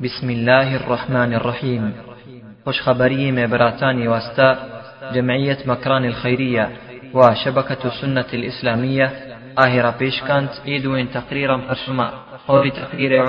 بسم الله الرحمن الرحيم خوش خبري مبراتاني واستا جمعية مكران الخيرية وشبكة سنة الإسلامية آهرة بيشكانت إيدوين تقريرا فرشما حوري تقرير